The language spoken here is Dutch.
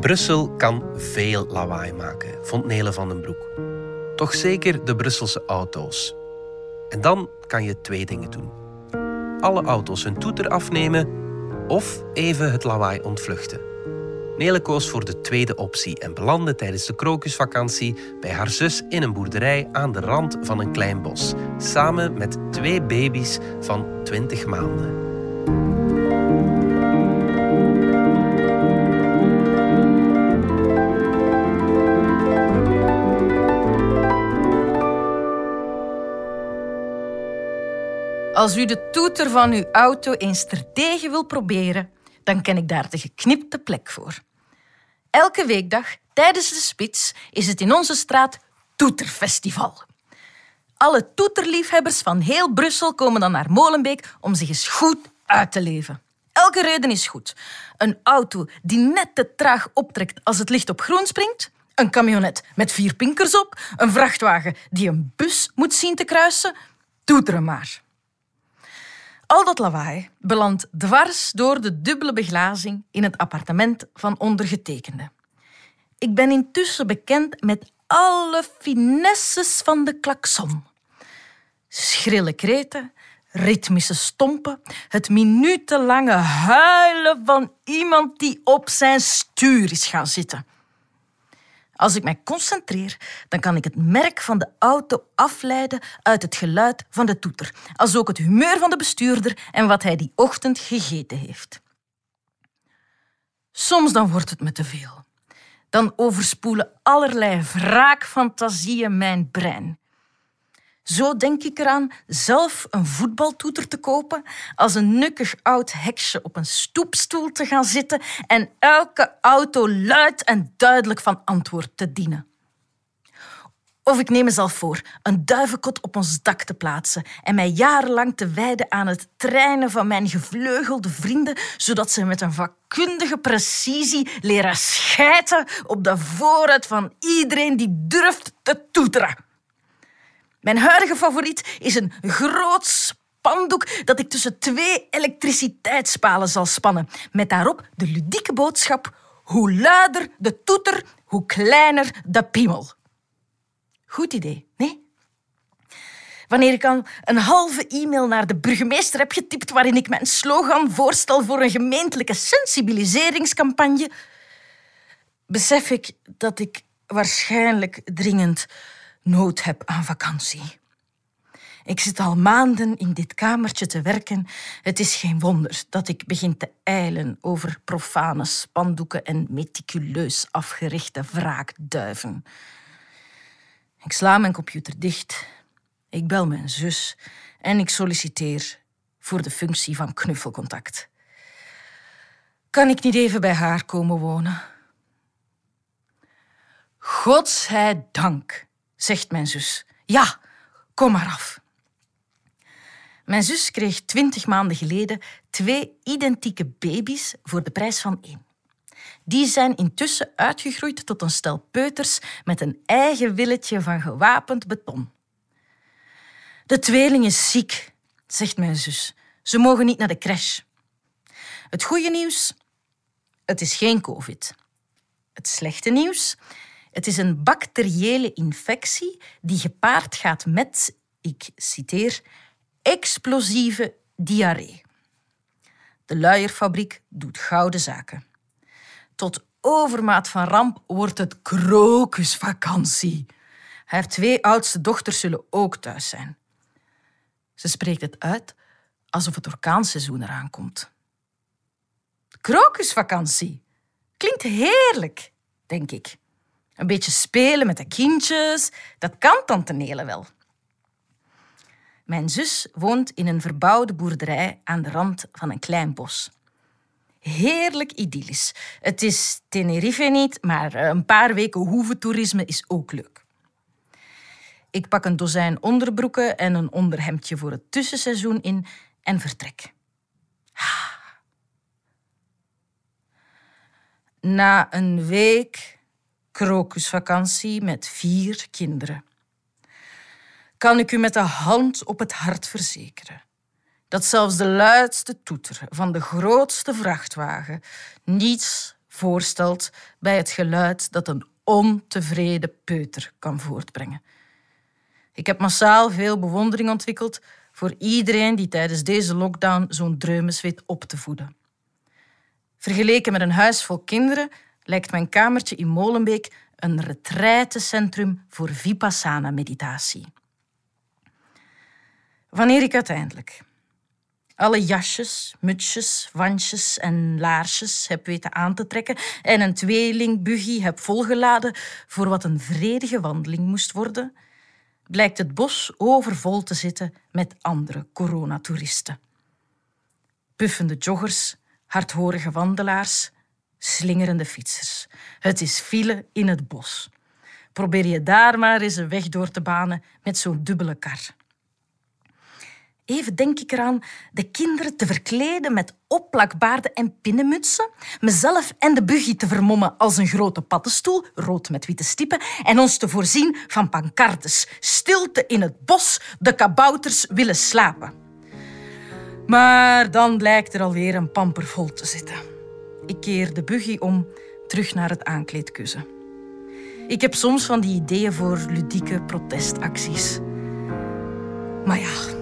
Brussel kan veel lawaai maken, vond Nele van den Broek. Toch zeker de Brusselse auto's. En dan kan je twee dingen doen. Alle auto's hun toeter afnemen of even het lawaai ontvluchten. Nele koos voor de tweede optie en belandde tijdens de krokusvakantie bij haar zus in een boerderij aan de rand van een klein bos, samen met twee baby's van 20 maanden. Als u de toeter van uw auto eens terdege wil proberen, dan ken ik daar de geknipte plek voor. Elke weekdag tijdens de spits is het in onze straat Toeterfestival. Alle toeterliefhebbers van heel Brussel komen dan naar Molenbeek om zich eens goed uit te leven. Elke reden is goed. Een auto die net te traag optrekt als het licht op groen springt. Een camionet met vier pinkers op. Een vrachtwagen die een bus moet zien te kruisen. Toeteren maar. Al dat lawaai belandt dwars door de dubbele beglazing in het appartement van ondergetekende. Ik ben intussen bekend met alle finesses van de klakson. Schrille kreten, ritmische stompen, het minutenlange huilen van iemand die op zijn stuur is gaan zitten. Als ik mij concentreer, dan kan ik het merk van de auto afleiden uit het geluid van de toeter, als ook het humeur van de bestuurder en wat hij die ochtend gegeten heeft. Soms dan wordt het me te veel. Dan overspoelen allerlei wraakfantasieën mijn brein. Zo denk ik eraan zelf een voetbaltoeter te kopen, als een nukkig oud heksje op een stoepstoel te gaan zitten en elke auto luid en duidelijk van antwoord te dienen. Of ik neem mezelf voor een duivenkot op ons dak te plaatsen en mij jarenlang te wijden aan het trainen van mijn gevleugelde vrienden, zodat ze met een vakkundige precisie leren schijten op de vooruit van iedereen die durft te toeteren. Mijn huidige favoriet is een groot spandoek dat ik tussen twee elektriciteitspalen zal spannen. Met daarop de ludieke boodschap: hoe luider de toeter, hoe kleiner de piemel. Goed idee, nee? Wanneer ik al een halve e-mail naar de burgemeester heb getipt waarin ik mijn slogan voorstel voor een gemeentelijke sensibiliseringscampagne, besef ik dat ik waarschijnlijk dringend nood heb aan vakantie. Ik zit al maanden in dit kamertje te werken. Het is geen wonder dat ik begin te eilen over profane spandoeken en meticuleus afgerichte wraakduiven. Ik sla mijn computer dicht. Ik bel mijn zus en ik solliciteer voor de functie van knuffelcontact. Kan ik niet even bij haar komen wonen? Godzijdank zegt mijn zus. Ja, kom maar af. Mijn zus kreeg twintig maanden geleden twee identieke baby's voor de prijs van één. Die zijn intussen uitgegroeid tot een stel peuters met een eigen willetje van gewapend beton. De tweeling is ziek, zegt mijn zus. Ze mogen niet naar de crash. Het goede nieuws? Het is geen COVID. Het slechte nieuws? Het is een bacteriële infectie die gepaard gaat met, ik citeer, explosieve diarree. De luierfabriek doet gouden zaken. Tot overmaat van ramp wordt het krokusvakantie. Haar twee oudste dochters zullen ook thuis zijn. Ze spreekt het uit alsof het orkaanseizoen eraan komt. Krokusvakantie. Klinkt heerlijk, denk ik. Een beetje spelen met de kindjes, dat kan tante Nele wel. Mijn zus woont in een verbouwde boerderij aan de rand van een klein bos. Heerlijk idyllisch. Het is Tenerife niet, maar een paar weken hoeventoerisme is ook leuk. Ik pak een dozijn onderbroeken en een onderhemdje voor het tussenseizoen in en vertrek. Na een week krokusvakantie met vier kinderen. Kan ik u met de hand op het hart verzekeren dat zelfs de luidste toeter van de grootste vrachtwagen niets voorstelt bij het geluid dat een ontevreden peuter kan voortbrengen. Ik heb massaal veel bewondering ontwikkeld voor iedereen die tijdens deze lockdown zo'n dreumes weet op te voeden. Vergeleken met een huis vol kinderen lijkt mijn kamertje in Molenbeek een retraitecentrum voor vipassana-meditatie. Wanneer ik uiteindelijk alle jasjes, mutsjes, wandjes en laarsjes heb weten aan te trekken en een tweelingbuggy heb volgeladen voor wat een vredige wandeling moest worden, blijkt het bos overvol te zitten met andere coronatoeristen. Puffende joggers, hardhorige wandelaars, slingerende fietsers. Het is file in het bos. Probeer je daar maar eens een weg door te banen met zo'n dubbele kar. Even denk ik eraan de kinderen te verkleden met opplakbaarden en pinnenmutsen, mezelf en de buggy te vermommen als een grote paddenstoel, rood met witte stippen, en ons te voorzien van pancartes. Stilte in het bos, de kabouters willen slapen. Maar dan blijkt er alweer een pamper vol te zitten. Ik keer de buggy om, terug naar het aankleedkussen. Ik heb soms van die ideeën voor ludieke protestacties. Maar ja,